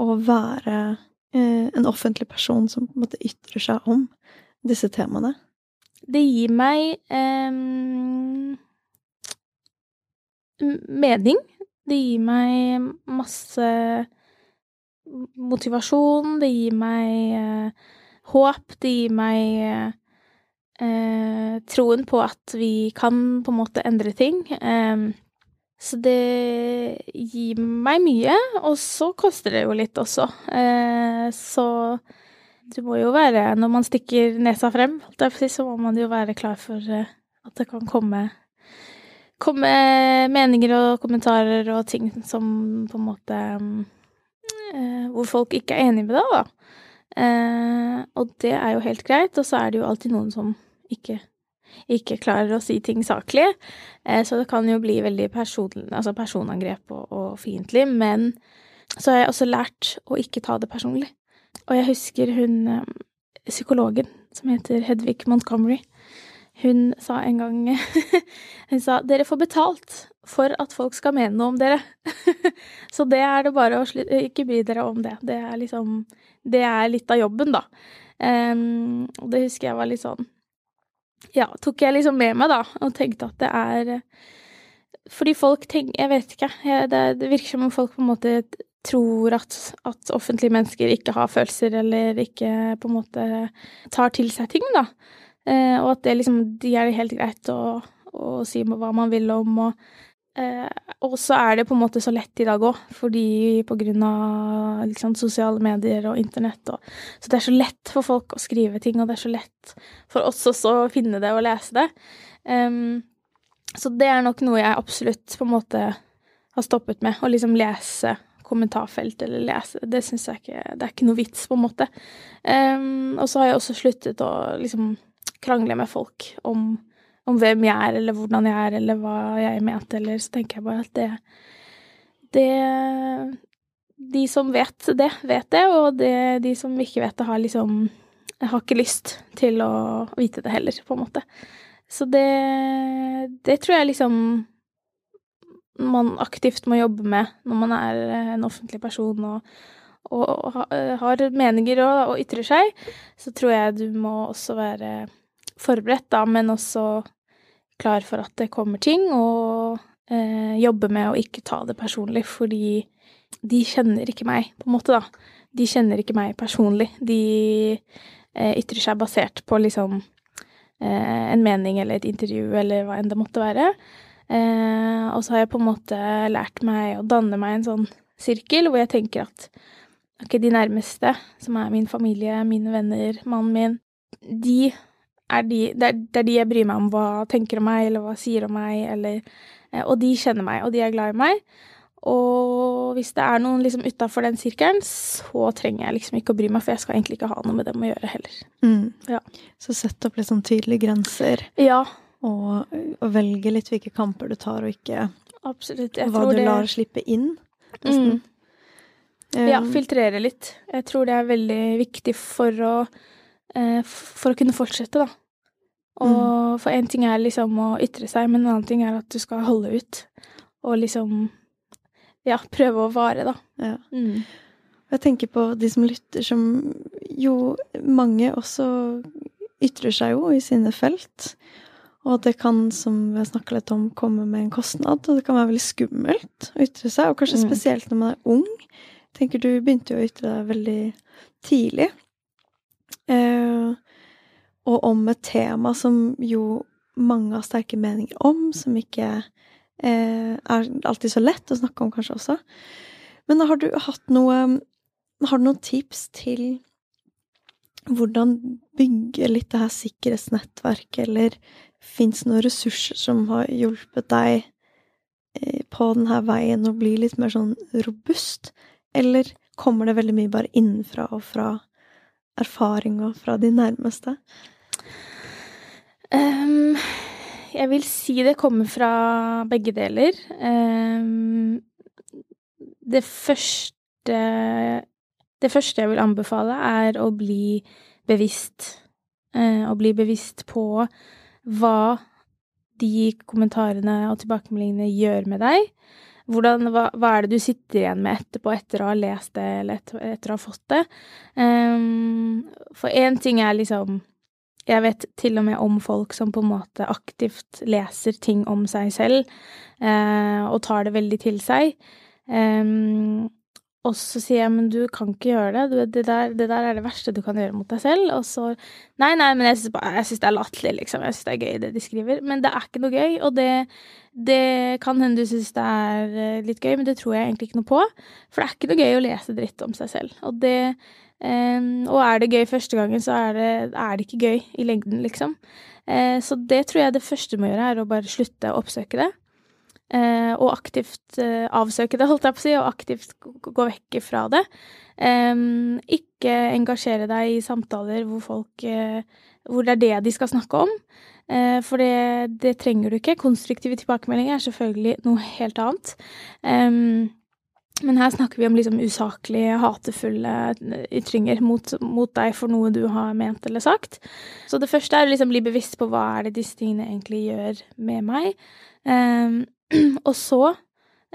å være eh, en offentlig person som på en måte ytrer seg om disse temaene? Det gir meg eh, mening. Det gir meg masse motivasjon, det gir meg eh, håp, det gir meg eh, troen på at vi kan på en måte endre ting. Eh, så det gir meg mye, og så koster det jo litt også. Eh, så du må jo være Når man stikker nesa frem, så må man jo være klar for eh, at det kan komme komme meninger og kommentarer og ting som på en måte eh, hvor folk ikke er enig med deg, da. Eh, og det er jo helt greit, og så er det jo alltid noen som ikke, ikke klarer å si ting saklig. Eh, så det kan jo bli veldig person, altså personangrep og, og fiendtlig, men så har jeg også lært å ikke ta det personlig. Og jeg husker hun eh, psykologen som heter Hedvig Montgomery. Hun sa en gang Hun sa 'Dere får betalt for at folk skal mene noe om dere'. så det er det bare å ikke bry dere om det. Det er liksom Det er litt av jobben, da. Og det husker jeg var litt sånn Ja, tok jeg liksom med meg, da, og tenkte at det er Fordi folk tenker Jeg vet ikke. Det, det, virker som om folk på en måte tror at, at offentlige mennesker ikke har følelser, eller ikke på en måte tar til seg ting, da. Eh, og at det liksom De er det helt greit å, å si hva man vil om, og eh, så er det på en måte så lett i dag òg, fordi på grunn av liksom, sosiale medier og internett og Så det er så lett for folk å skrive ting, og det er så lett for oss også å finne det og lese det. Um, så det er nok noe jeg absolutt på en måte har stoppet med, å liksom lese kommentarfelt eller lese. Det syns jeg ikke Det er ikke noe vits, på en måte. Um, og så har jeg også sluttet å liksom krangle med folk om, om, hvem jeg er, eller hvordan jeg er, eller hva jeg mente, eller så tenker jeg bare at det Det, de som vet det, vet det, og det, de som ikke vet det, har liksom Jeg har ikke lyst til å vite det heller, på en måte. Så det, det tror jeg liksom man aktivt må jobbe med når man er en offentlig person og, og, og har meninger og, og, ytrer seg. Så tror jeg du må også være forberedt, da, men også klar for at det kommer ting, og eh, jobbe med å ikke ta det personlig, fordi de kjenner ikke meg, på en måte, da. De kjenner ikke meg personlig. De eh, ytrer seg basert på liksom eh, en mening eller et intervju eller hva enn det måtte være. Eh, og så har jeg på en måte lært meg å danne meg en sånn sirkel hvor jeg tenker at ok, de nærmeste, som er min familie, mine venner, mannen min, de er de det, er, det er de jeg bryr meg om hva tenker om meg, eller hva sier om meg, eller eh, Og de kjenner meg, og de er glad i meg. Og hvis det er noen liksom utafor den sirkelen, så trenger jeg liksom ikke å bry meg, for jeg skal egentlig ikke ha noe med dem å gjøre heller. Mm. Ja. Så sett opp litt sånn tydelige grenser, Ja, og, og velge litt hvilke kamper du tar, og ikke absolutt. Jeg hva du det lar slippe inn. mm. Ja, Um, filtrere litt. Jeg tror det er veldig viktig for å eh, For å kunne fortsette, da. Og for én ting er liksom å ytre seg, men en annen ting er at du skal holde ut. Og liksom Ja, prøve å vare, da. ja. Mm. Jeg tenker på de som lytter, som jo mange også ytrer seg jo i sine felt. Og det kan, som vi har snakka litt om, komme med en kostnad. Og det kan være veldig skummelt å ytre seg, og kanskje Mm. spesielt når man er ung. Jeg tenker du begynte jo å ytre deg veldig tidlig. Eh, og om et tema som jo mange har sterke meninger om, som ikke eh, er alltid så lett å snakke om, kanskje også. Men har du hatt noe Har du noen tips til hvordan bygge litt det her sikkerhetsnettverket, eller fins noen ressurser som har hjulpet deg eh, på denne veien å bli litt mer sånn robust? Eller kommer det veldig mye bare innenfra og fra erfaring fra de nærmeste? Ehm, jeg vil si det kommer fra begge deler. Um, det første Det første jeg vil anbefale, er å bli bevisst. Uh, å bli bevisst på hva de kommentarene og tilbakemeldingene gjør med deg. Hvordan, hva, hva er det du sitter igjen med etterpå, etter å ha lest det, eller etter, etter å ha fått det? Um, for én ting er liksom Jeg vet til og med om folk som på en måte aktivt leser ting om seg selv, eh, og tar det veldig til seg. Ehm, og så sier jeg, men du kan ikke gjøre det, det, der, det der er det verste du kan gjøre mot deg selv. Og så Nei, nei, men jeg syns det er latterlig, liksom. Jeg syns det er gøy, det de skriver. Men det er ikke noe gøy, og det, det kan hende du syns det er eh, litt gøy, men det tror jeg egentlig ikke noe på. For det er ikke noe gøy å lese dritt om seg selv. Og det eh, Og er det gøy første gangen, så er det, er det ikke gøy i lengden, liksom. Uh, så det tror jeg det første må gjøre, er å bare slutte å oppsøke det. Uh, og aktivt uh, avsøke det, holdt jeg på å si, og aktivt gå vekk fra det. Um, ikke engasjere deg i samtaler hvor folk Hvor det er det de skal snakke om. For det, det trenger du ikke. Konstruktive tilbakemeldinger er selvfølgelig noe helt annet. Em, men her snakker vi om liksom usaklige, hatefulle ytringer mot, mot deg for noe du har ment eller sagt. Så det første er å liksom bli bevisst på hva er det disse tingene egentlig gjør med meg. Em, og så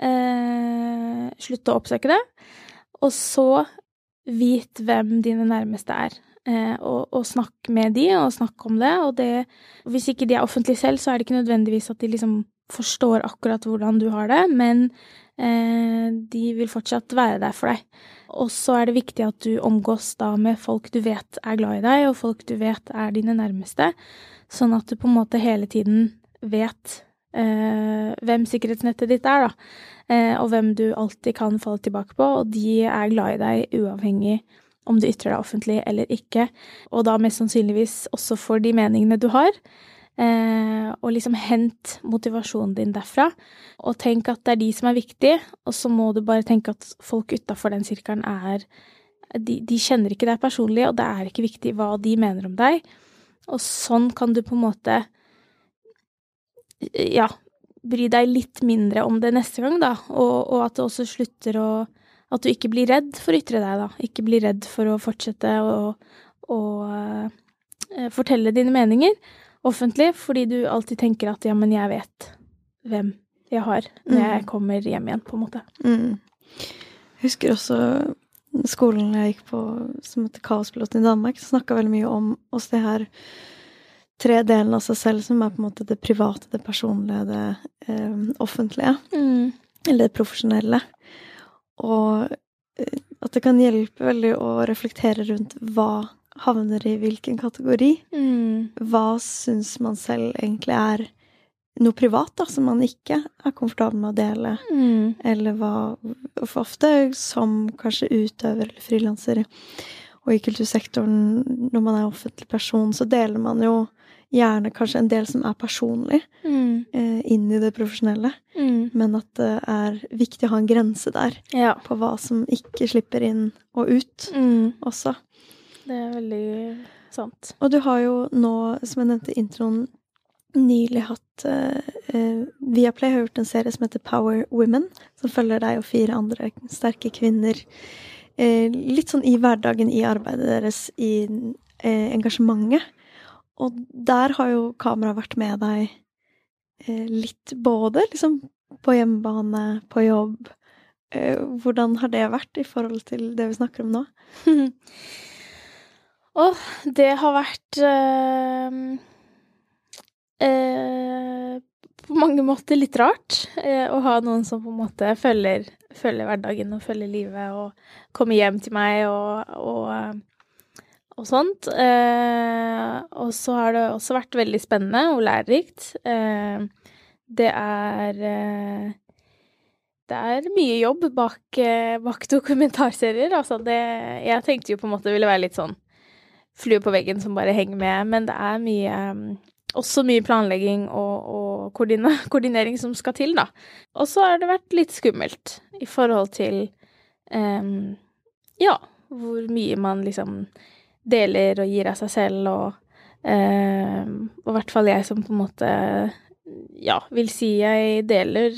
eh, slutte å oppsøke det. Og så vit hvem dine nærmeste er. Eh, og, og snakk med de, og snakk om det. Og det Hvis ikke de er offentlige selv, så er det ikke nødvendigvis at de liksom forstår akkurat hvordan du har det, men eh, de vil fortsatt være der for deg. Og så er det viktig at du omgås da med folk du vet er glad i deg, og folk du vet er dine nærmeste, sånn at du på en måte hele tiden vet eh, hvem sikkerhetsnettet ditt er, da. Eh, og hvem du alltid kan falle tilbake på, og de er glad i deg uavhengig om du ytrer deg offentlig eller ikke, og da mest sannsynligvis også for de meningene du har. Eh, og liksom hent motivasjonen din derfra, og tenk at det er de som er viktige, og så må du bare tenke at folk utafor den sirkelen er de, de kjenner ikke deg personlig, og det er ikke viktig hva de mener om deg. Og sånn kan du på en måte ja, bry deg litt mindre om det neste gang, da. Og, og at det også slutter å at du ikke blir redd for å ytre deg, da. Ikke blir redd for å fortsette å, å uh, fortelle dine meninger offentlig, fordi du alltid tenker at ja, men jeg vet hvem jeg har når jeg mm. kommer hjem igjen, på en måte. Mm. Jeg husker også skolen jeg gikk på som heter Kaospiloten i Danmark, snakka veldig mye om oss det her tre delene av seg selv som er på en måte det private, det personlige, det eh, offentlige. Mm. Eller det profesjonelle. Og eh, at det kan hjelpe veldig å reflektere rundt hva havner i hvilken kategori. Mm. Hva syns man selv egentlig er noe privat, da, som man ikke er komfortabel med å dele. Mm. Eller hva For ofte som kanskje utøver eller frilanser og i kultursektoren, når man er offentlig person, så deler man jo gjerne kanskje en del som er personlig, mm. eh, inn i det profesjonelle. Mm. Men at det er viktig å ha en grense der ja. på hva som ikke slipper inn og ut mm. også. Det er veldig sant. Og du har jo nå, som jeg nevnte i introen, nylig hatt uh, Viaplay har gjort en serie som heter Power Women, som følger deg og fire andre sterke kvinner uh, litt sånn i hverdagen i arbeidet deres, i uh, engasjementet. Og der har jo kameraet vært med deg litt både liksom på hjemmebane, på jobb. hvordan har det vært i forhold til det vi snakker om nå? Å, oh, det har vært eh, på mange måter litt rart eh, å ha noen som på en måte følger, følger, hverdagen og følger livet og kommer hjem til meg og, og, og sånt. Og så har det også vært veldig spennende og lærerikt. Det er det er mye jobb bak, bak dokumentarserier. Altså det Jeg tenkte jo på en måte ville være litt sånn flue på veggen som bare henger med, men det er mye også mye planlegging og, og koordinering som skal til, da. Og så har det vært litt skummelt i forhold til um, ja, hvor mye man liksom deler og gir av seg selv, og, um, og i hvert fall jeg som på en måte ja, vil si jeg deler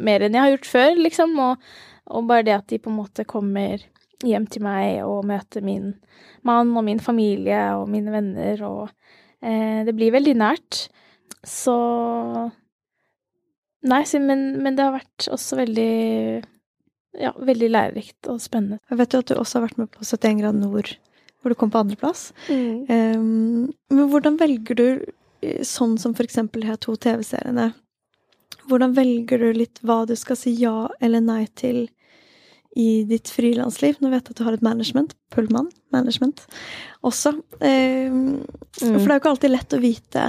mer enn jeg har gjort før, liksom, og, og bare det at de på en måte kommer hjem til meg og møte min mann og min familie og mine venner og Eh, det blir veldig nært. Så Nei, men, men, det har vært også veldig Ja, veldig lærerikt og spennende. Jeg vet jo at du også har vært med på 71 grad nord, hvor du kom på andreplass. Mm. Um, men hvordan velger du, eh, sånn som for eksempel de her to TV-seriene Hvordan velger du litt hva du skal si ja eller nei til i ditt frilansliv. Nå vet jeg at du har et management, Pullman Management, også. Eh, mm. For det er jo ikke alltid lett å vite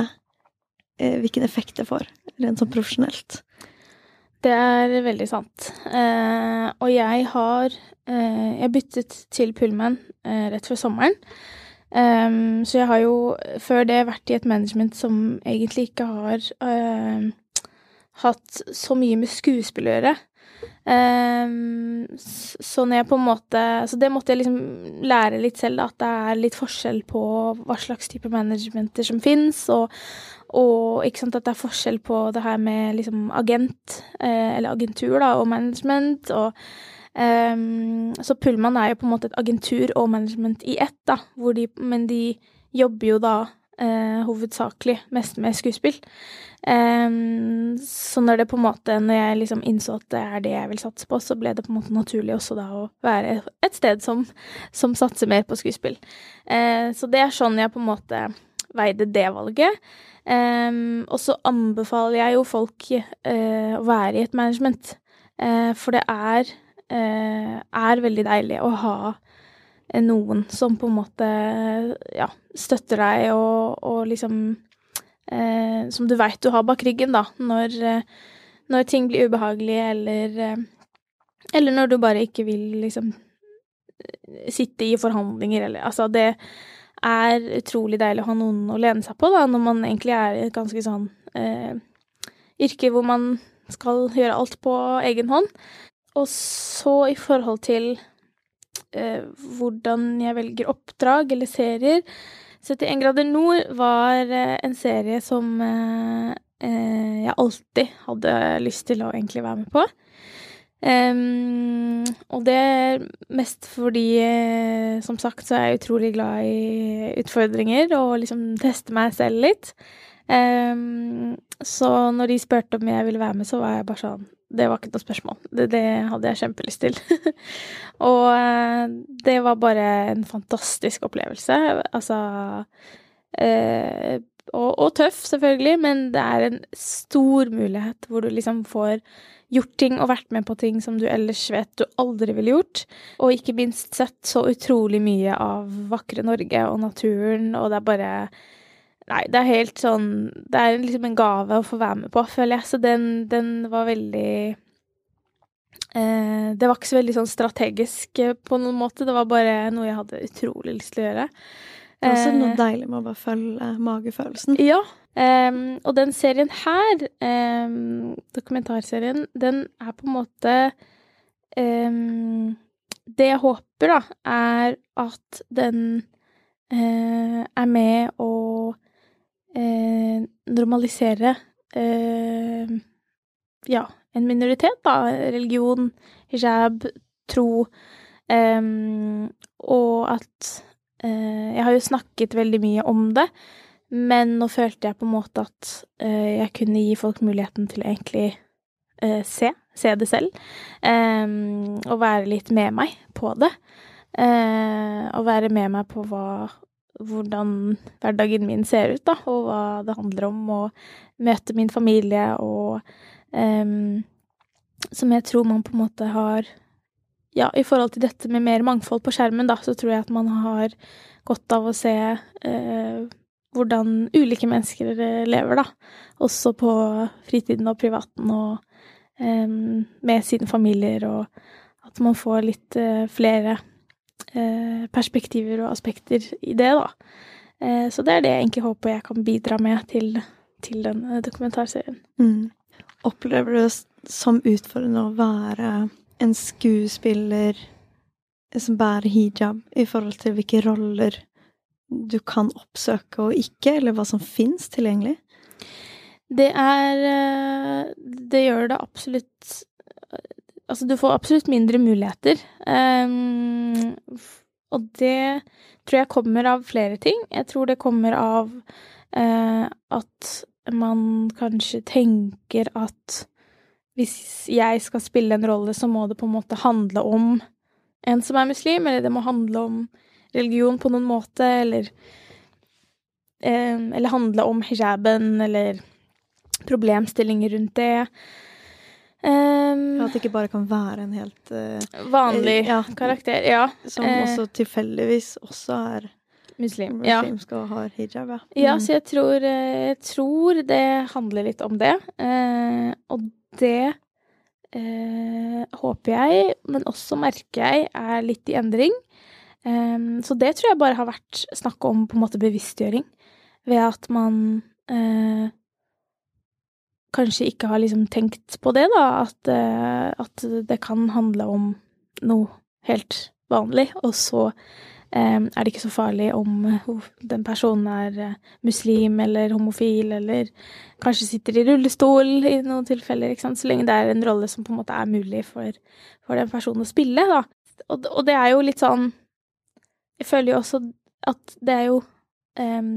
eh, hvilken effekt det får, rent sånn profesjonelt. Det er veldig sant. Eh, og jeg har eh, Jeg byttet til Pullman eh, rett før sommeren. Um, så jeg har jo før det vært i et management som egentlig ikke har hatt så mye med skuespill å gjøre. Um, så når jeg på en måte Så det måtte jeg liksom lære litt selv, at det er litt forskjell på hva slags type managementer som fins, og, og ikke sant, at det er forskjell på det her med liksom agent, eh, eller agentur, da, og management, og um, Så Pullman er jo på en måte et agentur og management i ett, da, de, men de jobber jo da eh, hovedsakelig mest med skuespill. Eh, så når det på en måte, når jeg liksom innså at det er det jeg vil satse på, så ble det på en måte naturlig også da å være et sted som, som satser mer på skuespill. Eh, så det er sånn jeg på en måte veide det valget. Um, og så anbefaler jeg jo folk uh, å være i et management, uh, for det er, er veldig deilig å ha noen som på en måte ja, støtter deg og, og liksom eh, Som du veit du har bak ryggen, da, når, eh, når ting blir ubehagelig, eller eh, Eller når du bare ikke vil liksom sitte i forhandlinger, eller Altså, det er utrolig deilig å ha noen å lene seg på, da, når man egentlig er i et ganske sånn eh, yrke hvor man skal gjøre alt på egen hånd. Og så i forhold til eh, hvordan jeg velger oppdrag eller serier. 71 grader nord var eh, en serie som eh, eh, jeg alltid hadde lyst til å egentlig være med på. Um, og det er mest fordi, eh, som sagt, så er jeg utrolig glad i utfordringer og liksom teste meg selv litt. Um, så når de spurte om jeg ville være med, så var jeg bare sånn Det var ikke noe spørsmål. Det, det hadde jeg kjempelyst til. og uh, det var bare en fantastisk opplevelse. Altså eh, og, og, tøff, selvfølgelig, men det er en stor mulighet hvor du liksom får gjort ting og vært med på ting som du ellers vet du aldri ville gjort. Og ikke minst sett så utrolig mye av vakre Norge og naturen, og det er bare Nei, det er helt sånn Det er liksom en gave å få være med på, føler jeg. Så den, den var veldig eh, Det var ikke så veldig sånn strategisk eh, på noen måte. Det var bare noe jeg hadde utrolig lyst til å gjøre. Det er også noe eh, deilig med å bare følge magefølelsen. Ja, Um, og den serien her, um, dokumentarserien, den er på en måte um, Det jeg håper, da, er at den uh, er med å uh, normalisere eh, ja, en minoritet, da. Religion, hijab, tro. og at Jeg har jo snakket veldig mye om det. Men nå følte jeg på en måte at uh, jeg kunne gi folk muligheten til å egentlig se, se det selv, og være litt med meg på det. Og være med meg på hva, hvordan hverdagen min ser ut, da, og hva det handler om, å møte min familie og um, Som jeg tror man på en måte har Ja, i forhold til dette med mer mangfold på skjermen, da, så tror jeg at man har godt av å se uh, hvordan ulike mennesker eh, lever, da. Også på fritiden og privaten og um, med sine familier, og at man får litt uh, flere perspektiver og aspekter i det, da. Uh, så det er det jeg egentlig håper jeg kan bidra med til, til den dokumentarserien. Mm. Opplever du det som utfordrende å være en skuespiller som bærer hijab, i forhold til hvilke roller du kan oppsøke og ikke, eller hva som fins tilgjengelig? Det er eh, Det gjør det absolutt Altså, du får absolutt mindre muligheter. Um, og det tror jeg kommer av flere ting. Jeg tror det kommer av uh, at man kanskje tenker at hvis jeg skal spille en rolle, så må det på en måte handle om en som er muslim, eller det må handle om religion på noen måte, eller um, Eller handle om hijaben, eller problemstillinger rundt det. Um, at det ikke bare kan være en helt uh, Vanlig ja, karakter, ja. Som uh, også tilfeldigvis også er muslim. muslimsk ja. og har hijab, ja. Mm. Ja, så jeg tror, jeg tror, det handler litt om det. Uh, og det håper jeg, men også merker jeg, er litt i endring. Um, så det tror jeg bare har vært snakk om på en måte bevisstgjøring, ved at man kanskje ikke har liksom tenkt på det, da, at, uh, at, det kan handle om noe helt vanlig, og så um, er det ikke så farlig om uh, den personen er muslim eller homofil eller kanskje sitter i rullestol i noen tilfeller, ikke sant, så lenge det er en rolle som på en måte er mulig for, for den personen å spille, da. Og, og det er jo litt sånn jeg føler jo også at det er jo um,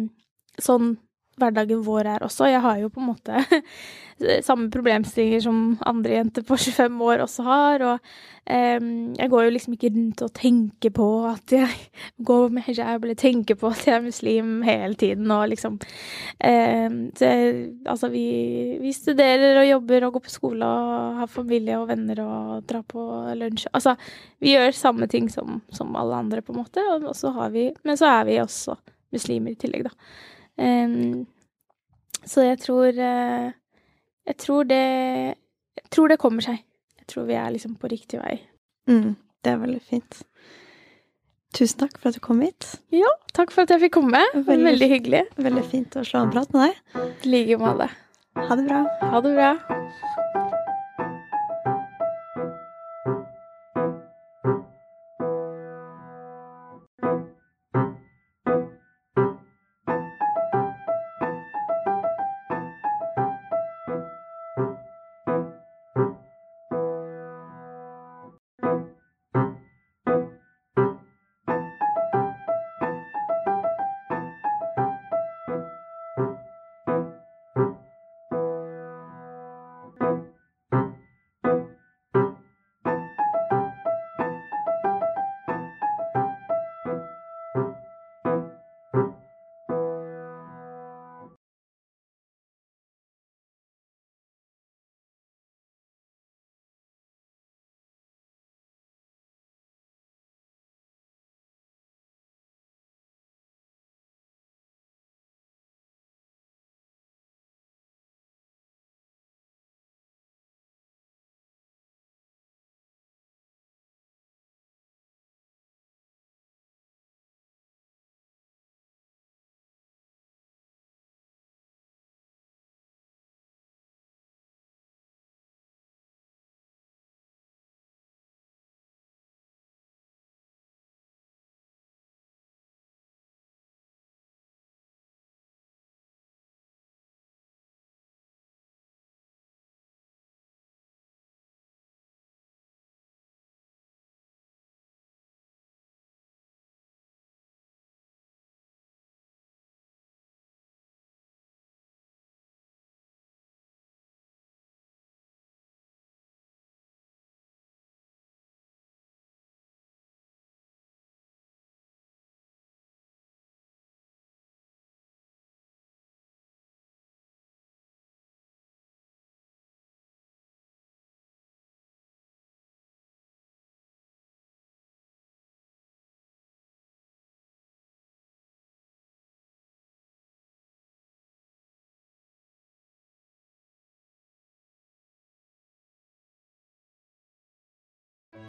sånn hverdagen vår er også. Jeg har jo på en måte samme problemstillinger som andre jenter på 25 år også har, og um, jeg går jo liksom ikke rundt og tenker på at jeg går med hijab, eller tenker på at jeg er muslim hele tiden, og liksom um, så, Altså, vi, vi, studerer og jobber og går på skole og har familie og venner og drar på lunsj. Altså, vi gjør samme ting som, som alle andre, på en måte, og så har vi Men så er vi også muslimer i tillegg, da. Um, så jeg tror uh, Jeg tror det Jeg tror det kommer seg. Jeg tror vi er liksom på riktig vei. Mm, det er veldig fint. Tusen takk for at du kom hit. Ja, takk for at jeg fikk komme. Veldig, veldig hyggelig. Veldig fint å slå en prat med deg. I like måte. Ha det bra. Ha det bra.